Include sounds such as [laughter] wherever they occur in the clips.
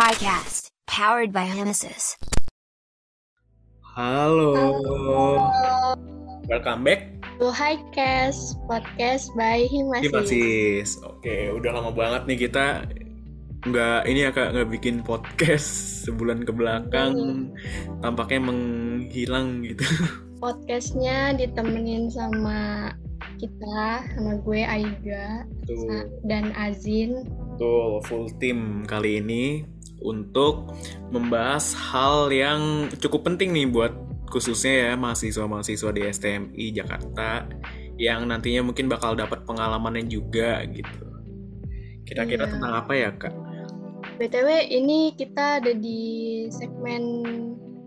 Highcast, powered by Genesis. Halo. Welcome back to Highcast, podcast by Himasis. Himasis. Oke, udah lama banget nih kita nggak ini ya kak nggak bikin podcast [laughs] sebulan ke belakang hmm. tampaknya menghilang gitu [laughs] podcastnya ditemenin sama kita sama gue Aiga Tuh. dan Azin tuh full team kali ini untuk membahas hal yang cukup penting nih buat khususnya ya mahasiswa-mahasiswa di STMI Jakarta yang nantinya mungkin bakal dapat pengalamannya juga gitu. Kira-kira iya. tentang apa ya kak? BTW ini kita ada di segmen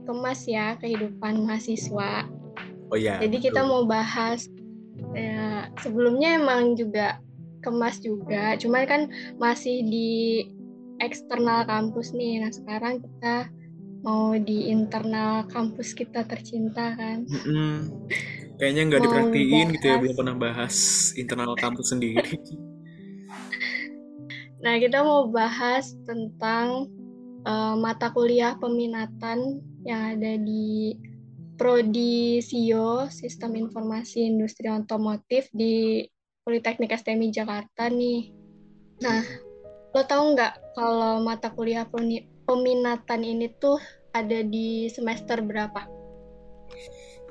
kemas ya kehidupan mahasiswa. Oh ya. Jadi betul. kita mau bahas ya, sebelumnya emang juga kemas juga, cuman kan masih di eksternal kampus nih. Nah sekarang kita mau di internal kampus kita tercinta kan. Mm -hmm. Kayaknya nggak diperhatiin gitu ya belum pernah bahas internal kampus sendiri. [laughs] Nah, kita mau bahas tentang uh, mata kuliah peminatan yang ada di Prodi SIO, Sistem Informasi Industri Otomotif di Politeknik STMI Jakarta nih. Nah, lo tau nggak kalau mata kuliah peminatan ini tuh ada di semester berapa?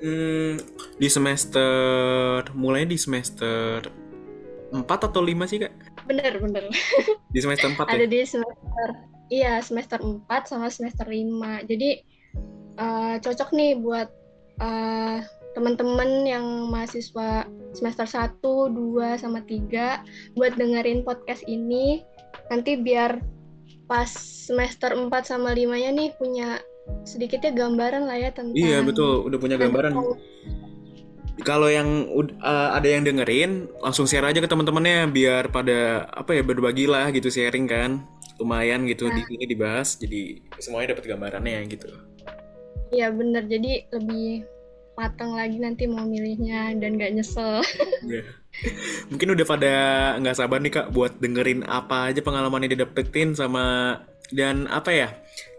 Hmm, di semester, mulai di semester 4 atau 5 sih, Kak? bener bener di semester 4 ya? ada di semester iya semester 4 sama semester 5 jadi uh, cocok nih buat uh, teman-teman yang mahasiswa semester 1, 2, sama 3 buat dengerin podcast ini nanti biar pas semester 4 sama 5 nya nih punya sedikitnya gambaran lah ya tentang Iya betul, udah punya gambaran. Kalau yang uh, ada yang dengerin langsung share aja ke teman-temannya biar pada apa ya berbagi lah gitu sharing kan. Lumayan gitu nah. di sini dibahas jadi semuanya dapat gambarannya gitu. Iya bener. Jadi lebih matang lagi nanti mau milihnya dan gak nyesel. Yeah. Mungkin udah pada nggak sabar nih kak buat dengerin apa aja pengalaman yang didapetin sama dan apa ya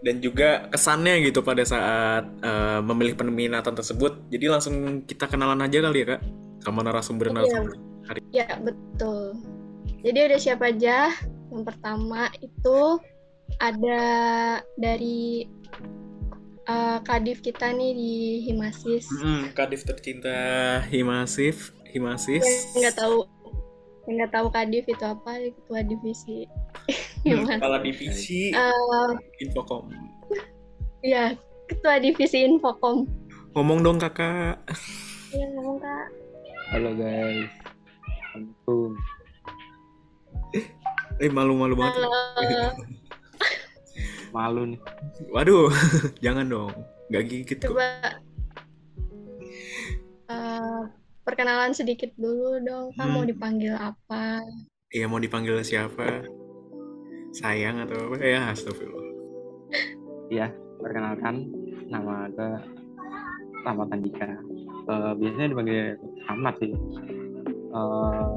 dan juga kesannya gitu pada saat uh, memilih peminatan tersebut. Jadi langsung kita kenalan aja kali ya kak sama narasumber iya. narasumber hari ya betul. Jadi ada siapa aja? Yang pertama itu ada dari uh, kadif kita nih di Himasis. Hmm, kadif tercinta Himasis Himasis. Nggak tahu yang nggak tahu kadif itu apa ketua divisi [laughs] kepala divisi uh, infokom iya ketua divisi infokom ngomong dong kakak. Iya ngomong kak. Halo guys. Assalamualaikum eh malu malu banget. Halo. [laughs] malu nih. Waduh [laughs] jangan dong. Nggak gitu coba. Uh, perkenalan sedikit dulu dong. Kamu hmm. mau dipanggil apa? Iya, mau dipanggil siapa? Sayang atau apa? Ya, astagfirullah. Iya, perkenalkan nama gue Rahmat Andika. Uh, biasanya dipanggil Ahmad sih. Uh,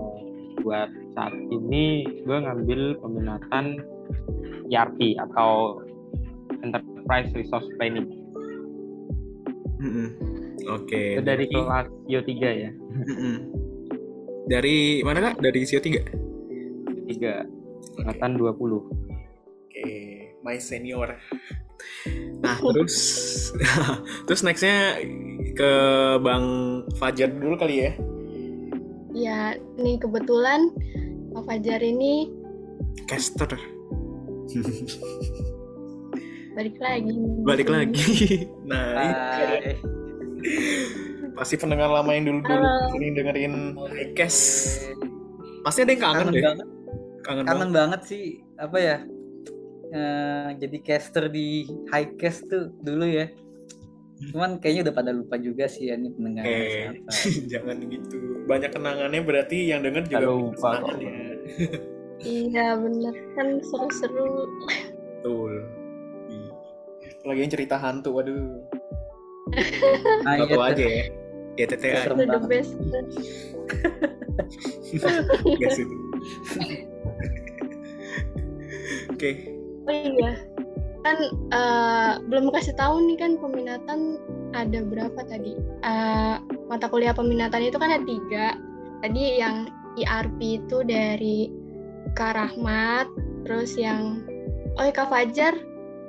buat saat ini gue ngambil peminatan ERP atau Enterprise Resource Planning. Mm -hmm. Oke. Okay, dari, dari kelas Sio 3 ya. dari mana kak? Dari Sio 3? 3. Angkatan okay. 20. Oke, okay. my senior. Nah, terus [laughs] terus nextnya ke Bang Fajar dulu kali ya. Ya, nih kebetulan Bang Fajar ini caster. [laughs] Balik lagi. Balik lagi. [laughs] Nah, Hai. pasti pendengar lama yang dulu dulu sering dengerin Highcast pasti ada yang kangen, kangen deh. banget. kangen, kangen banget. banget sih apa ya uh, jadi caster di Highcast tuh dulu ya. Cuman kayaknya udah pada lupa juga sih ya ini pendengar eh, [laughs] jangan gitu. Banyak kenangannya berarti yang denger juga lupa iya bener. Kan seru-seru. Betul lagi yang cerita hantu waduh [laughs] nah, Satu iya, aja ya. Ya TTA. The best. [laughs] Itu. [laughs] Oke. Oh iya. kan eh, belum kasih tahu nih kan peminatan ada berapa tadi Eh, mata kuliah peminatan itu kan ada tiga tadi yang IRP itu dari Kak Rahmat terus yang oh Kak Fajar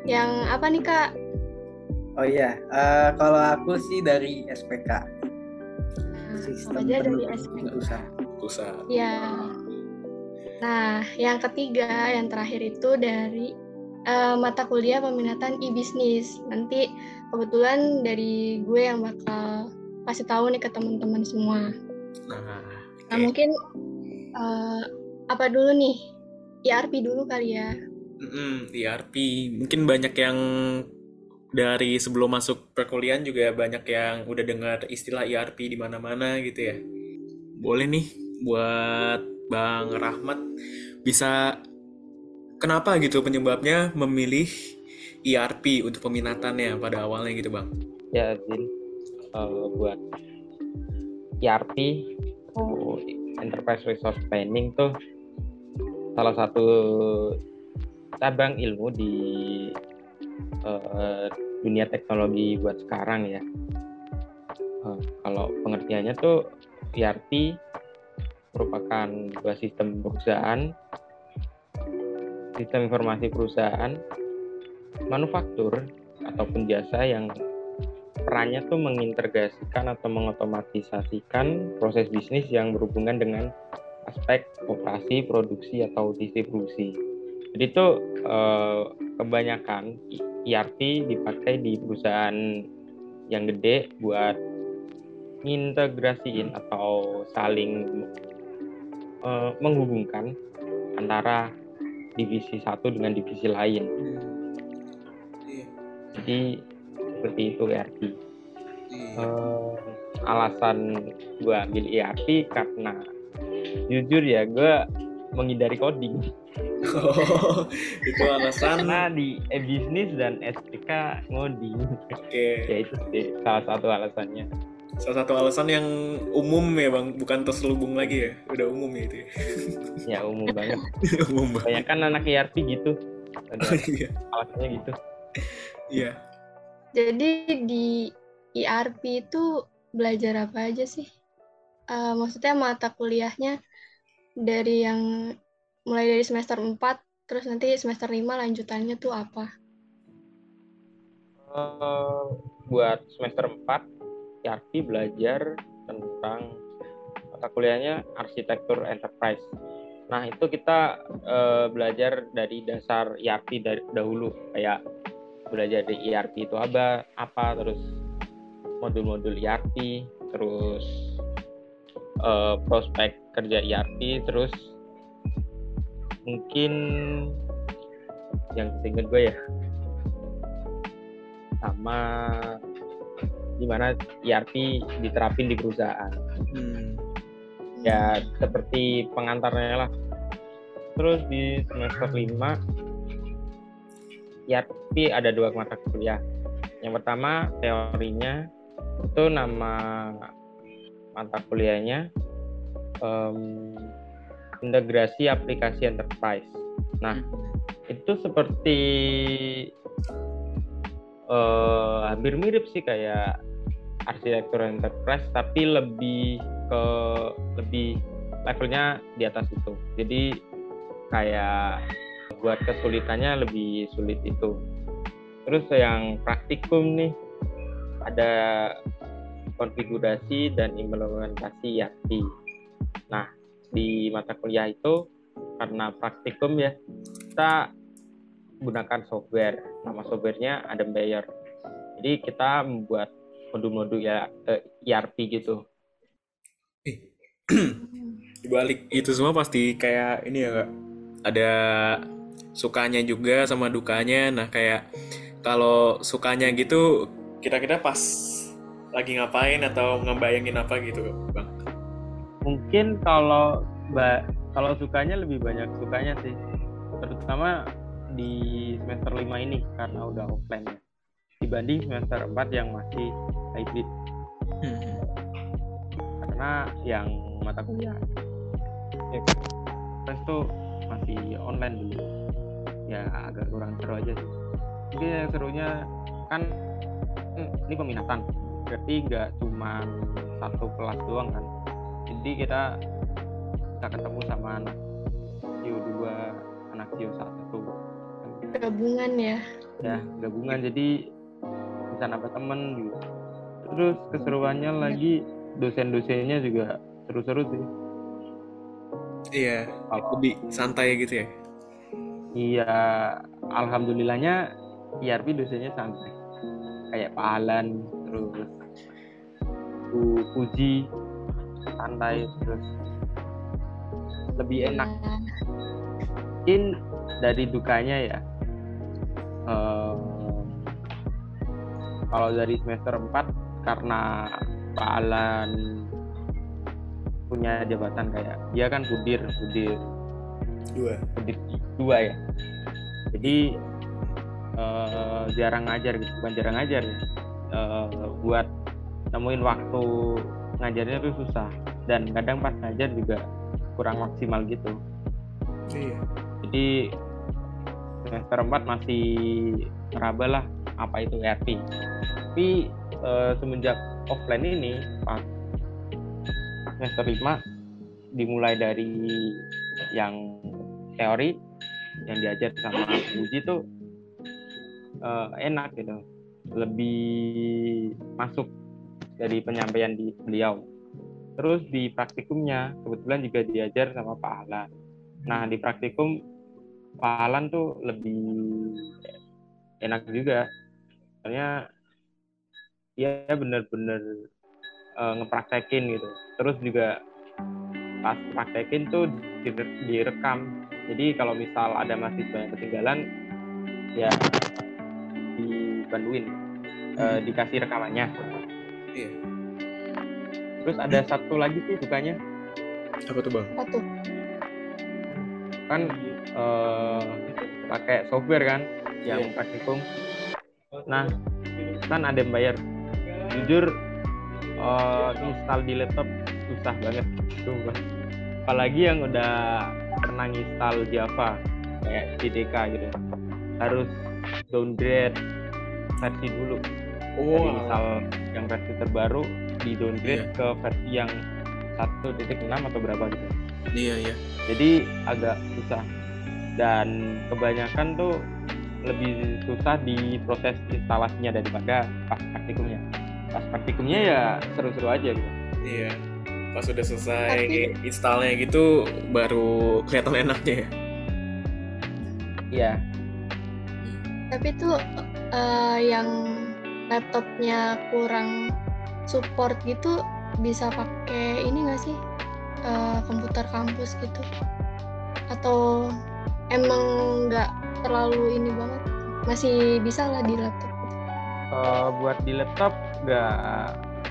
yang apa nih Kak Oh iya, eh, kalau aku sih dari SPK, Nah, Kak Sistem Fajar dari Pendukung SPK Keputusan. Pusat. Ya. Nah, yang ketiga, yang terakhir itu dari eh, mata kuliah peminatan e-bisnis. Nanti kebetulan dari gue yang bakal kasih tahu nih ke teman-teman semua. Nah, Nah, oke. mungkin eh, apa dulu nih? IRP dulu kali ya. Mm-mm, ERP. Mungkin banyak yang dari sebelum masuk perkuliahan juga banyak yang udah dengar istilah ERP di mana-mana gitu ya. Boleh nih buat Bang Rahmat bisa kenapa gitu penyebabnya memilih ERP untuk peminatannya pada awalnya gitu Bang? Ya, Zin, eh, buat ERP atau Enterprise Resource Planning tuh salah satu cabang ilmu di eh, dunia teknologi buat sekarang ya. Eh, kalau pengertiannya tuh ERP merupakan sebuah sistem perusahaan, sistem informasi perusahaan, manufaktur ataupun jasa yang perannya tuh mengintegrasikan atau mengotomatisasikan proses bisnis yang berhubungan dengan aspek operasi, produksi atau distribusi. Jadi itu eh, kebanyakan ERP dipakai di perusahaan yang gede buat integrasiin atau saling eh, menghubungkan antara divisi satu dengan divisi lain. Iya. Jadi seperti itu ERP. Eh, alasan gue ambil ERP karena jujur ya gue menghindari coding Oh, itu alasan. karena di e-business dan SPK ngoding Oke. ya itu sih salah satu alasannya Salah satu alasan yang umum ya Bang, bukan terselubung lagi ya. Udah umum ya itu ya. ya umum banget [laughs] umum banget. banyak kan anak ERP gitu ada Iya. alasannya gitu Iya. Jadi di IRP itu belajar apa aja sih? Eh, maksudnya mata kuliahnya dari yang mulai dari semester 4 terus nanti semester 5 lanjutannya tuh apa? Eh, buat semester 4 ERP belajar tentang mata kuliahnya arsitektur enterprise. Nah, itu kita eh, belajar dari dasar ERP dari dahulu kayak belajar dari ERP itu apa, apa terus modul-modul ERP, terus eh, prospek kerja ERP, terus mungkin yang seingat gue ya. Sama gimana ERP diterapin di perusahaan. Hmm. ya seperti pengantarnya lah. Terus di semester 5 ERP ada dua mata kuliah. Yang pertama teorinya itu nama mata kuliahnya em, integrasi aplikasi enterprise. Nah itu seperti eh, hampir mirip sih kayak arsitektur enterprise tapi lebih ke lebih levelnya di atas itu. Jadi kayak buat kesulitannya lebih sulit itu. Terus yang praktikum nih ada konfigurasi dan implementasi YATI nah di mata kuliah itu karena praktikum ya kita gunakan software nama softwarenya Adam Bayer jadi kita membuat modul-modul ya eh, ERP gitu [clears throat] Di balik itu semua pasti kayak ini ya Kak. Ada sukanya juga sama dukanya. Nah, kayak kalau sukanya gitu kira-kira pas lagi ngapain atau ngebayangin apa gitu, Bang? Mungkin kalau ba- kalau sukanya lebih banyak sukanya sih. Terutama di semester 5 ini karena udah offline ya. Dibanding semester 4 yang masih hybrid. Karena yang mata kuliah. Ya, tes masih online dulu. Ya agak kurang seru aja sih. Mungkin yang serunya kan ini peminatan. Berarti nggak cuma satu kelas doang kan jadi kita kita ketemu sama anak Sio 2 anak Sio 1 Gabungan ya. ya gabungan. Jadi bisa nambah temen gitu terus keseruannya lagi dosen-dosennya juga seru-seru sih. Iya, kalau lebih santai gitu ya. iya alhamdulillahnya IRP dosennya santai. Kayak Pak Alan terus Bu Puji santai terus lebih enak Ya. mungkin dari dukanya ya eh, kalau dari semester 4 karena Pak Alan punya jabatan kayak dia kan budir budir Dua. budir dua ya jadi eh, jarang ngajar gitu bukan jarang ngajar ya. Eh, buat nemuin waktu ngajarnya tuh susah. Dan kadang pas ngajar juga kurang maksimal gitu. Iya. jadi semester 4 masih meraba lah apa itu ERP tapi eh, semenjak offline ini pas semester 5 dimulai dari yang teori yang diajar sama Uji tuh eh, enak gitu. Lebih masuk dari penyampaian di beliau terus di praktikumnya kebetulan juga diajar sama Pak Alan Nah di praktikum Pak Alan tuh lebih enak juga, soalnya dia bener-bener eh, ngepraktekin gitu. Terus juga pas praktekin tuh dire- direkam. Jadi kalau misal ada mahasiswa yang ketinggalan, ya dibantuin, eh, dikasih rekamannya. Iya. Terus ada satu lagi sih dukanya, Apa tuh bang? Apa tuh? kan eh, pakai software kan yang Iya. praktikum. Nah, kan ada yang bayar. Jujur eh, install di laptop susah banget, sumpah. Apalagi yang udah pernah install Java kayak JDK gitu, harus downgrade versi dulu. Jadi misal yang versi terbaru di downgrade ke versi yang 1.6 atau berapa gitu. Iya iya. jadi agak susah. Dan kebanyakan tuh lebih susah di proses instalasinya daripada pas praktikumnya. Pas praktikumnya ya seru-seru aja gitu. Iya. Pas udah selesai Tapi- installnya gitu baru kelihatan enaknya ya. iya. Tapi tuh eh, yang laptopnya kurang support gitu bisa pakai ini nggak sih Eh, komputer kampus gitu? Atau emang nggak terlalu ini banget? Masih bisa lah di laptop. Eh, buat di laptop nggak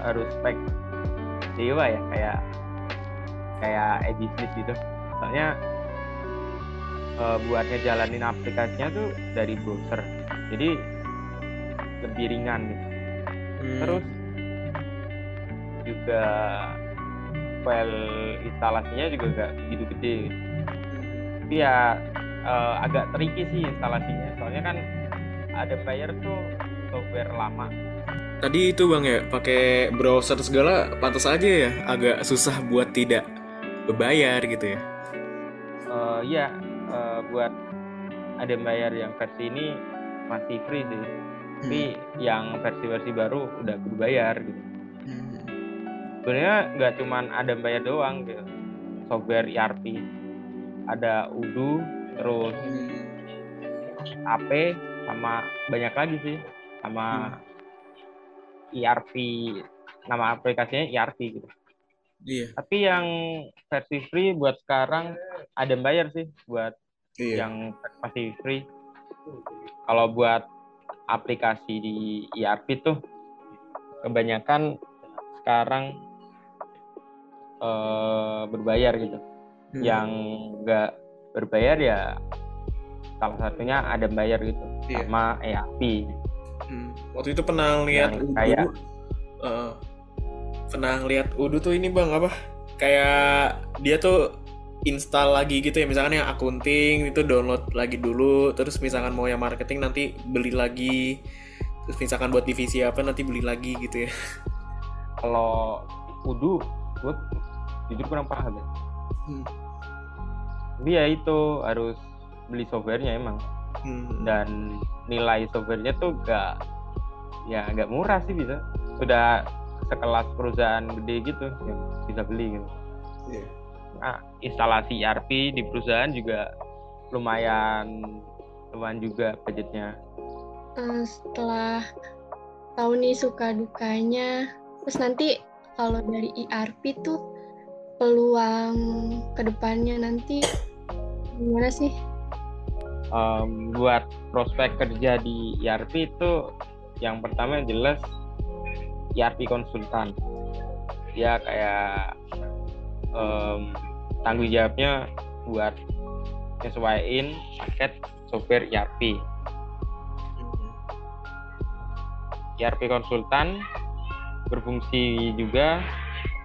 harus spek dewa ya kayak kayak Smith gitu soalnya eh, buat ngejalanin aplikasinya tuh dari browser jadi lebih ringan gitu. Hmm. terus juga file instalasinya juga nggak begitu gede. Tapi ya eh, agak tricky sih instalasinya. Soalnya kan ada player tuh software lama. Tadi itu bang ya pakai browser segala pantas aja ya agak susah buat tidak berbayar gitu ya. Eh, iya eh, buat ada bayar yang versi ini masih free sih tapi yang versi-versi baru udah berbayar gitu. Hmm. sebenarnya nggak cuman ada bayar doang gitu. Software ERP ada Udo terus AP sama banyak lagi sih. Sama ERP nama aplikasinya ERP gitu. Iya. tapi yang versi free buat sekarang ada bayar sih buat Iya. yang masih free. Kalau buat aplikasi di ERP tuh kebanyakan sekarang eh, berbayar gitu Hmm. yang nggak berbayar ya salah satunya ada bayar gitu Iya. sama ERP Hmm. Waktu itu pernah lihat kayak- eh, pernah lihat Udu tuh ini bang apa? Kayak dia tuh install lagi gitu ya. Misalkan yang akunting itu download lagi dulu terus misalkan mau yang marketing nanti beli lagi. Terus misalkan buat divisi apa nanti beli lagi gitu ya. Kalau kudu gue jujur kurang paham ya. Hmm. tapi ya itu harus beli softwarenya emang. Hmm. dan nilai softwarenya tuh gak ya nggak murah sih bisa. Sudah sekelas perusahaan gede gitu yang bisa beli gitu. Iya. Nah, instalasi ERP di perusahaan juga lumayan lumayan juga budgetnya Eh, setelah tahu nih suka dukanya, terus nanti kalau dari ERP tuh peluang ke depannya nanti gimana sih? Em, buat prospek kerja di ERP itu yang pertama yang jelas ERP konsultan ya kayak em, tanggung jawabnya buat nyesuaiin paket software ERP ERP konsultan berfungsi juga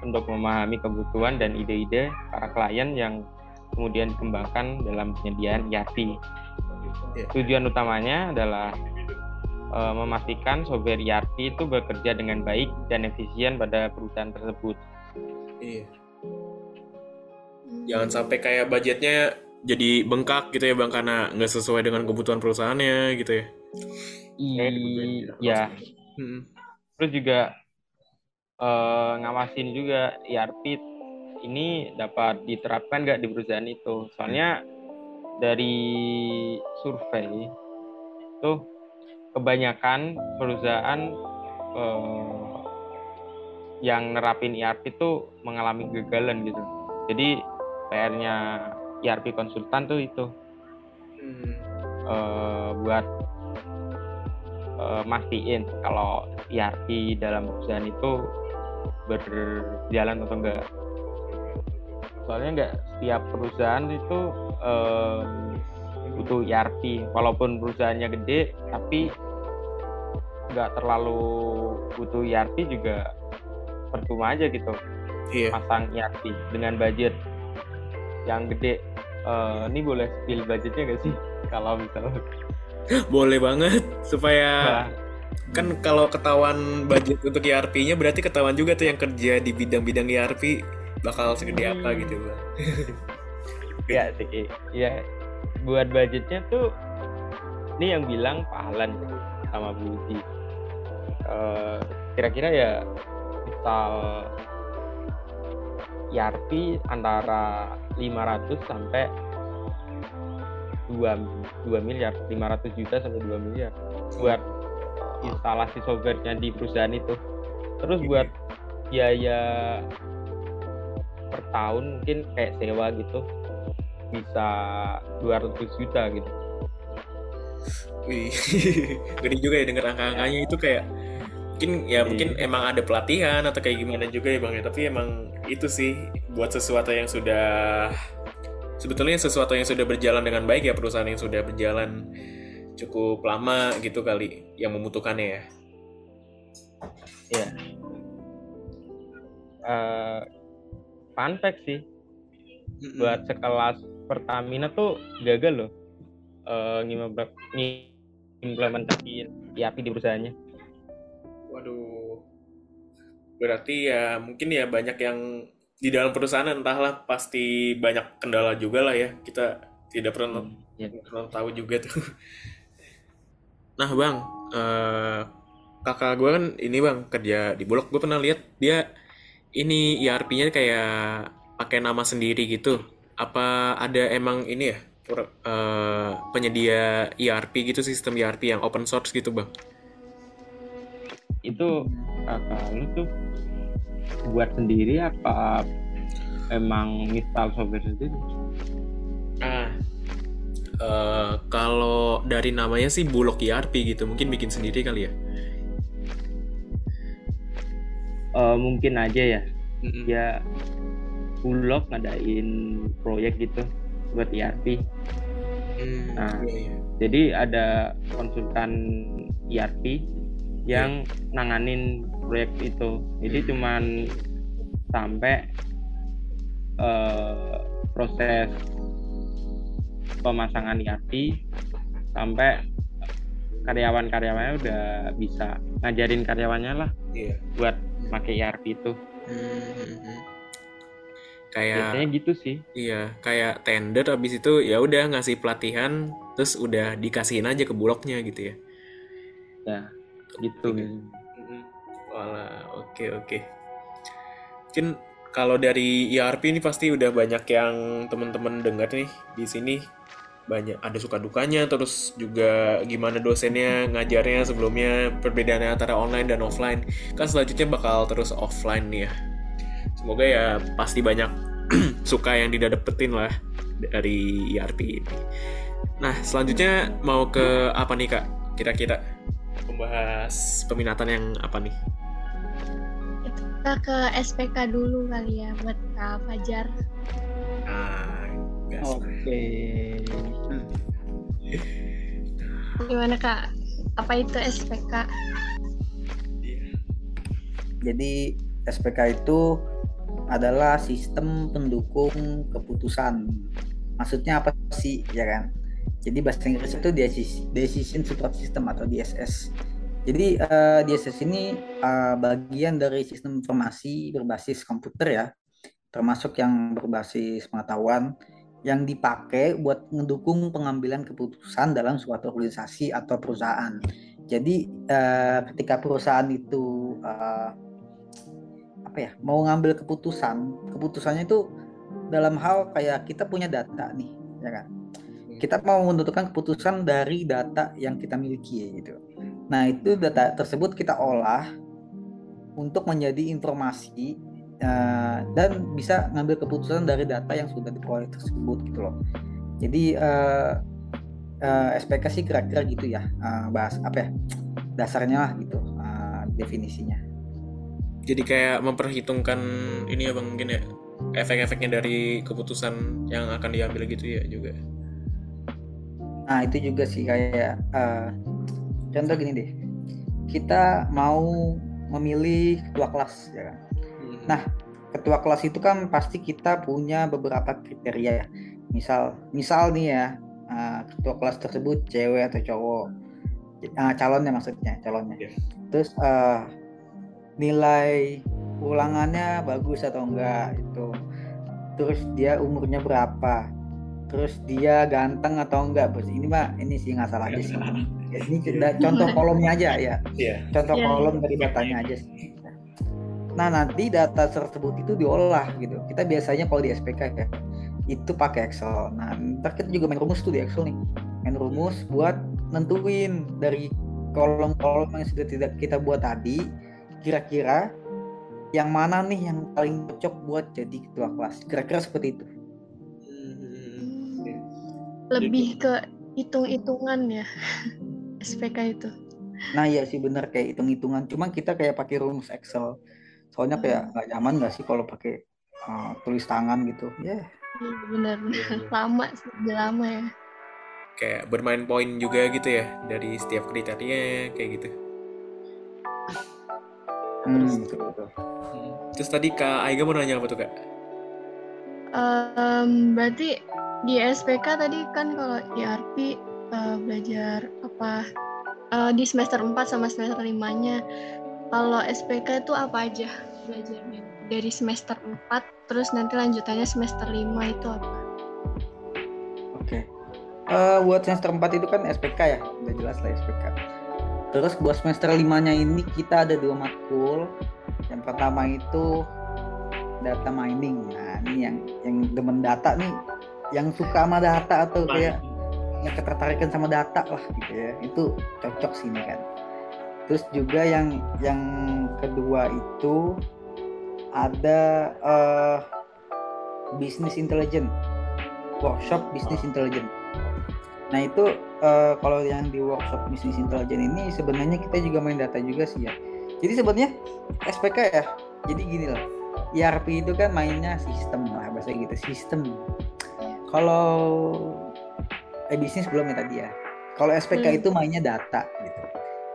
untuk memahami kebutuhan dan ide-ide para klien yang kemudian dikembangkan dalam penyediaan ERP. Iya. Tujuan utamanya adalah eh, memastikan software ERP itu bekerja dengan baik dan efisien pada perusahaan tersebut. Iya. Jangan sampai kayak budgetnya jadi bengkak gitu ya bang karena nggak sesuai dengan kebutuhan perusahaannya gitu ya Iya, Hmm. terus juga eh, ngawasin juga ERP ini dapat diterapkan nggak di perusahaan itu. Soalnya dari survei tuh kebanyakan perusahaan eh, yang nerapin ERP itu mengalami kegagalan gitu. Jadi PR-nya ERP konsultan tuh itu Hmm. eh, buat eh, mastiin kalau ERP dalam perusahaan itu berjalan atau enggak. Soalnya enggak setiap perusahaan itu eh, butuh ERP, walaupun perusahaannya gede, tapi nggak terlalu butuh ERP juga percuma aja gitu iya pasang ERP dengan budget yang gede. Eh, ini boleh spill budgetnya nggak sih? [laughs] Kalau misalnya boleh banget supaya Nah, kan kalau ketahuan budget untuk ERP-nya berarti ketahuan juga tuh yang kerja di bidang-bidang ERP bakal segede apa Hmm. gitu bang [laughs] ya sih ya buat budgetnya tuh ini yang bilang Pahlan sama Bu Uci Eh, kira-kira ya misal ERP antara 500 sampai 2, 2 miliar. 500 juta sampai 2 miliar. Buat instalasi softwarenya di perusahaan itu. Terus buat biaya per tahun mungkin kayak sewa gitu. Bisa 200 juta gitu. Wih, [laughs] gede juga ya denger angka-angkanya. Itu kayak mungkin ya Iya. mungkin emang ada pelatihan atau kayak gimana juga ya bang ya. Tapi emang itu sih buat sesuatu yang sudah sebetulnya sesuatu yang sudah berjalan dengan baik ya perusahaan yang sudah berjalan cukup lama gitu kali yang membutuhkannya ya. Ya Eh, fun fact sih buat sekelas Pertamina tuh gagal loh ngimple- ngimplementasiin ERP di perusahaannya Waduh. Berarti ya mungkin ya banyak yang di dalam perusahaan entahlah pasti banyak kendala juga lah ya. Kita tidak pernah ya. pernah tahu juga tuh. Nah bang, eh, kakak gue kan ini bang kerja di Bulog. Gue pernah lihat dia ini ERP-nya kayak pakai nama sendiri gitu. Apa ada emang ini ya eh, penyedia ERP gitu sistem ERP yang open source gitu bang? Itu kakak lu tuh buat sendiri apa emang install software sendiri Ah, eh, kalau dari namanya sih Bulog ERP gitu, mungkin bikin sendiri kali ya. Eh, mungkin aja ya Mm-mm. ya Bulog ngadain proyek gitu buat ERP Hmm, Nah. iya, iya. jadi ada konsultan ERP yang nanganin proyek itu jadi cuman sampai eh, proses pemasangan ERP sampai karyawan-karyawannya udah bisa ngajarin karyawannya lah Iya. buat pakai ERP itu. Hmm. Kayak Biasanya gitu sih. iya, kayak tender habis itu ya udah ngasih pelatihan terus udah dikasihin aja ke bulognya gitu ya. Ya, gitu. Mm-mm. Walah, oke oke. Mungkin kalau dari ERP ini pasti udah banyak yang teman-teman dengar nih di sini. Banyak ada suka dukanya terus juga gimana dosennya ngajarnya sebelumnya perbedaannya antara online dan offline. Kan selanjutnya bakal terus offline nih ya. Semoga ya pasti banyak [clears throat] suka yang didapetin lah dari ERP ini. Nah selanjutnya mau ke apa nih kak? Kira-kira membahas peminatan yang apa nih Kita ke SPK dulu kali ya buat Kak Fajar. ah. Oke. Gimana Kak? Apa itu SPK? Jadi SPK itu adalah sistem pendukung keputusan. Maksudnya apa sih, ya kan? Jadi bahasa Inggris itu Deci- Decision Support System atau DSS. Jadi eh, DSS ini eh, bagian dari sistem informasi berbasis komputer ya, termasuk yang berbasis pengetahuan yang dipakai buat mendukung pengambilan keputusan dalam suatu organisasi atau perusahaan. Jadi eh, ketika perusahaan itu eh, apa ya mau ngambil keputusan, keputusannya itu dalam hal kayak kita punya data nih, ya kan? Kita mau menentukan keputusan dari data yang kita miliki gitu. Nah itu data tersebut kita olah untuk menjadi informasi eh, dan bisa ngambil keputusan dari data yang sudah diperoleh tersebut gitu loh. Jadi eh, eh, SPK sih kira-kira gitu ya eh, bahas apa ya dasarnya lah gitu eh, definisinya. jadi kayak memperhitungkan ini ya bang mungkin ya efek-efeknya dari keputusan yang akan diambil gitu ya juga Nah itu juga sih kayak eh, contoh gini deh, kita mau memilih ketua kelas ya kan. Nah, ketua kelas itu kan pasti kita punya beberapa kriteria. Misal, misal nih ya eh, ketua kelas tersebut cewek atau cowok, Ah, calonnya maksudnya calonnya. Terus eh, nilai ulangannya bagus atau enggak itu. Terus dia umurnya berapa? Terus dia ganteng atau enggak? Bos ini mah ini sih nggak salah aja sih. Ya, ini da- contoh [laughs] kolomnya aja ya Iya. contoh Iya. kolom dari datanya aja sih. Nah nanti data tersebut itu diolah gitu. Kita biasanya kalau di SPK ya itu pakai Excel. Nah ntar kita juga main rumus tuh di Excel nih. Main rumus buat nentuin dari kolom-kolom yang sudah tidak kita buat tadi kira-kira yang mana nih yang paling cocok buat jadi ketua kelas. Kira-kira seperti itu. Lebih ke hitung-hitungan ya [laughs] SPK itu. Nah iya sih bener kayak hitung-hitungan. Cuma kita kayak pakai rumus Excel. Soalnya kayak nggak nyaman nggak sih kalau pakai uh, tulis tangan gitu. Ya Iya, Benar-benar Iya, iya. lama sih, lama ya. kayak bermain poin juga gitu ya dari setiap kriteria kayak gitu Hmm, betul, betul. terus tadi kak Aiga mau nanya apa tuh kak Em, berarti di SPK tadi kan kalau ERP eh, belajar apa eh, di semester 4 sama semester 5-nya. Kalau SPK itu apa aja belajarnya? Dari semester 4 terus nanti lanjutannya semester 5 itu apa? Oke. Eh, buat semester 4 itu kan SPK ya, udah jelas lah SPK. Terus buat semester 5-nya ini kita ada dua matkul. Yang pertama itu data mining. Nah, ini yang yang demen data nih, yang suka sama data atau kayak yang ketertarikan sama data lah gitu ya. Itu cocok sini kan. Terus juga yang yang kedua itu ada eh business intelligence workshop business intelligence. Nah itu eh, kalau yang di workshop business intelligence ini sebenarnya kita juga main data juga sih ya. Jadi sebenarnya SPK ya. Jadi gini lah. ERP itu kan mainnya sistem lah bahasa gitu sistem. Kalau eh bisnis belum ya tadi ya. Kalau SPK Hmm. itu mainnya data gitu.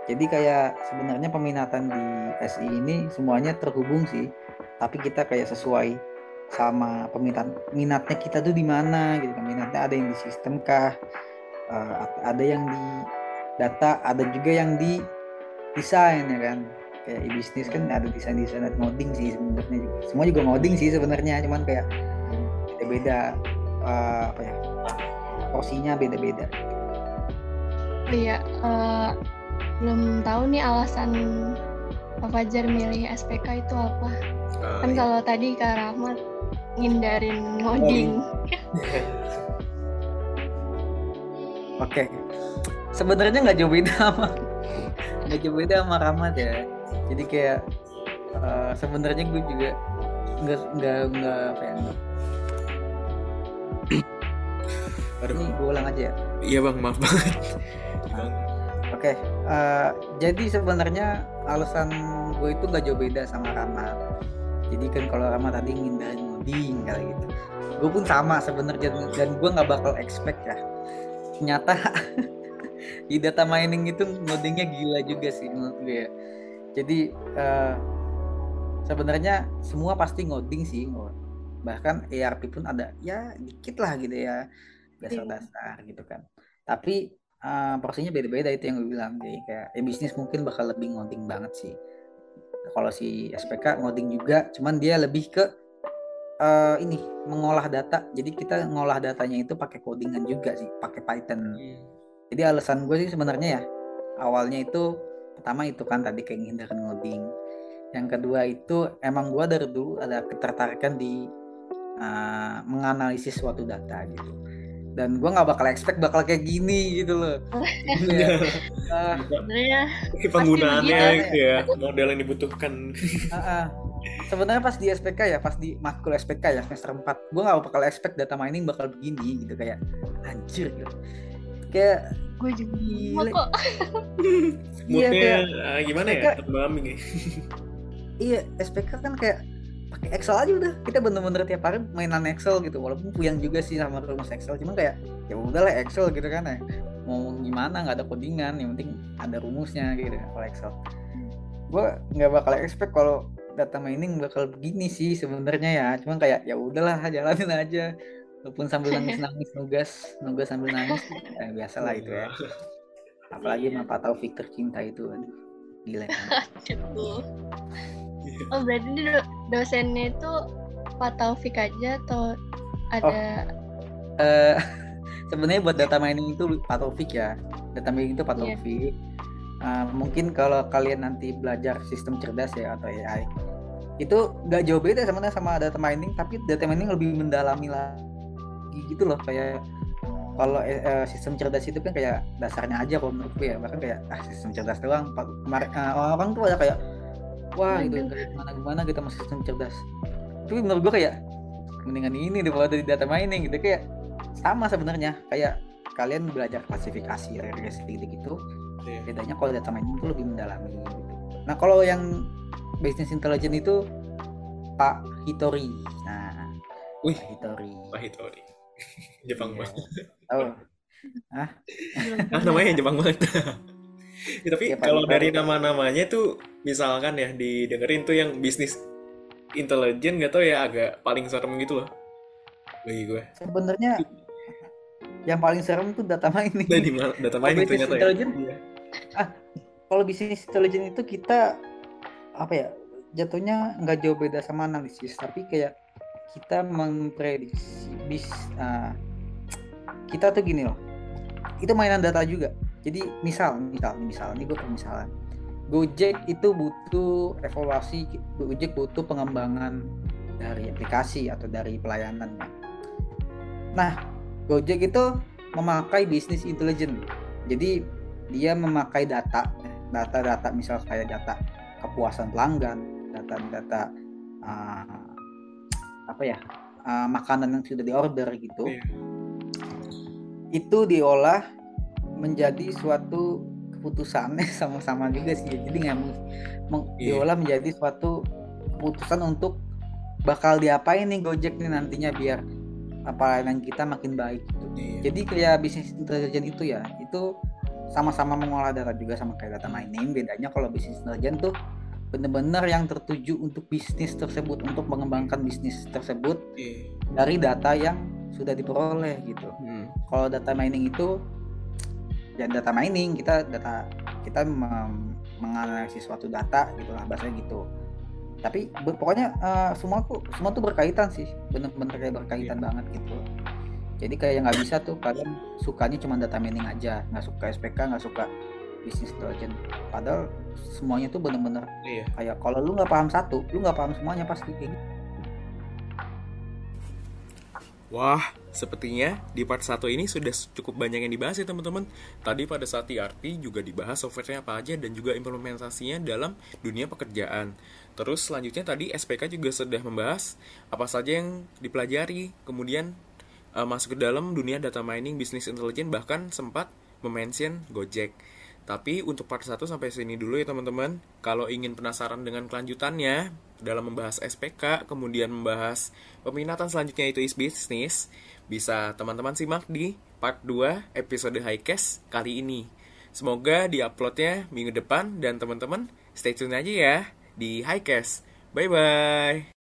Jadi kayak sebenarnya peminatan di SI ini semuanya terhubung sih. Tapi kita kayak sesuai sama peminat minatnya kita tuh di mana gitu kan minatnya ada yang di sistem kah uh, ada yang di data ada juga yang di desain ya kan kayak e bisnis kan ada desain desain dan ngoding sih sebenarnya juga semua juga ngoding sih sebenarnya cuman kayak beda beda uh, apa ya porsinya beda beda iya uh, belum tahu nih alasan Pak Fajar milih SPK itu apa. Uh, kan iya. kalau tadi Kak Rahmat ngindarin ngoding. [laughs] Oke. Sebenarnya nggak jauh beda sama nggak jauh beda sama Rahmat ya. Jadi kayak uh, sebenarnya gue juga nggak nggak nggak apa ya Aduh. Ini gue ulang aja ya. Iya bang, maaf banget. Oke, okay. uh, eh, jadi sebenarnya alasan gue itu gak jauh beda sama Rama. Jadi kan kalau Rama tadi ngindarin ngoding kali gitu. Gue pun sama sebenarnya dan gue nggak bakal expect ya. Ternyata [laughs] di data mining itu ngodingnya gila juga sih menurut gue ya jadi uh, sebenarnya semua pasti ngoding sih bahkan ERP pun ada ya dikit lah gitu ya dasar-dasar gitu kan. Tapi uh, porsinya beda-beda itu yang gue bilang jadi kayak ya bisnis mungkin bakal lebih ngoding banget sih. Kalau si SPK ngoding juga cuman dia lebih ke uh, ini mengolah data. Jadi kita ngolah datanya itu pakai codingan juga sih pakai Python. Hmm. jadi alasan gue sih sebenarnya ya awalnya itu pertama itu kan tadi kayak hindarkan ngoding. Yang kedua itu emang gue dari dulu ada ketertarikan di uh, menganalisis suatu data gitu dan gue nggak bakal expect bakal kayak gini gitu loh ya. uh, ya. penggunaannya gitu ya model yang dibutuhkan uh, uh. sebenarnya pas di SPK ya pas di matkul SPK ya semester 4 gue nggak bakal expect data mining bakal begini gitu kayak anjir gitu kayak gue juga gila kok iya kayak uh, gimana SPK, ya terbaming ya iya SPK kan kayak pakai Excel aja udah. Kita bener-bener tiap hari mainan Excel gitu walaupun puyang juga sih sama rumus Excel. Cuman kayak ya udahlah Excel gitu kan ya. Mau gimana nggak ada codingan yang penting ada rumusnya gitu kalau Excel. Gue nggak bakal expect kalau data mining bakal begini sih sebenarnya ya. Cuman kayak ya udahlah jalanin aja. Walaupun sambil nangis [laughs] nangis nugas nugas sambil nangis eh, biasa lah itu ya. Apalagi sama Pak Taufik tercinta itu aduh gila [laughs] oh berarti do dosennya itu Pak Taufik aja atau ada oh. uh, [laughs] sebenarnya buat data mining itu Pak Taufik ya data mining itu Pak iya. Taufik yeah. uh, mungkin kalau kalian nanti belajar sistem cerdas ya atau AI itu nggak jauh beda sebenarnya sama data mining tapi data mining lebih mendalami lah gitu loh kayak kalau eh, sistem cerdas itu kan kayak dasarnya aja kalau menurutku ya bahkan kayak ah sistem cerdas doang kemarin uh, orang tuh ada kayak wah itu gimana gimana kita mau sistem cerdas tapi menurut gue kayak mendingan ini daripada di data mining gitu kayak sama sebenarnya kayak kalian belajar klasifikasi regresi gitu gitu yeah. bedanya kalau data mining itu lebih mendalami gitu. nah kalau yang business intelligence itu Pak Hitori nah Wih, Pak Hitori Pak Hitori [laughs] Jepang yeah. banget. Oh. Ah. ah namanya Jepang banget. [laughs] ya, tapi ya, kalau dari nama-namanya tuh misalkan ya didengerin tuh yang bisnis intelijen gak tau ya agak paling serem gitu loh bagi gue. Sebenarnya yang paling serem tuh data mining. Dari data mining ternyata intelijen. Ya. Ah, kalau bisnis intelijen itu kita apa ya? Jatuhnya nggak jauh beda sama analisis, tapi kayak kita memprediksi bis uh, kita tuh gini loh itu mainan data juga jadi misal misal misal ini gue permisalan. Gojek itu butuh evaluasi Gojek butuh pengembangan dari aplikasi atau dari pelayanannya nah Gojek itu memakai bisnis intelijen jadi dia memakai data data-data misal kayak data kepuasan pelanggan data-data uh, apa ya uh, makanan yang sudah diorder gitu. Yeah. itu diolah menjadi suatu keputusan [laughs] sama-sama juga sih jadi nggak yeah. diolah menjadi suatu keputusan untuk bakal diapain nih Gojek nih nantinya biar apa yang kita makin baik gitu. Yeah. Jadi kayak bisnis intelijen itu ya, itu sama-sama mengolah data juga sama kayak data mining. Bedanya kalau bisnis intelijen tuh benar-benar yang tertuju untuk bisnis tersebut untuk mengembangkan bisnis tersebut Iya. dari data yang sudah diperoleh gitu Hmm. kalau data mining itu ya data mining kita data kita menganalisis suatu data gitulah bahasanya gitu. Tapi ber- pokoknya eh, semua tuh semua tuh berkaitan sih bener-bener kayak berkaitan banget gitu. Jadi kayak nggak bisa tuh kalian sukanya cuma data mining aja nggak suka SPK nggak suka bisnis intelligence. Padahal semuanya tuh bener-bener Iya. kayak kalau lu nggak paham satu lu nggak paham semuanya pasti kayak gitu. Wah, sepertinya di part 1 ini sudah cukup banyak yang dibahas ya teman-teman. Tadi pada saat ERP juga dibahas softwarenya apa aja dan juga implementasinya dalam dunia pekerjaan. Terus selanjutnya tadi SPK juga sudah membahas apa saja yang dipelajari, kemudian eh, masuk ke dalam dunia data mining, business intelligence bahkan sempat memention Gojek. Tapi untuk part 1 sampai sini dulu ya teman-teman. Kalau ingin penasaran dengan kelanjutannya dalam membahas SPK, kemudian membahas peminatan selanjutnya itu is business, bisa teman-teman simak di part 2 episode Highcast kali ini. Semoga di-uploadnya minggu depan dan teman-teman stay tune aja ya di Highcast. Bye-bye!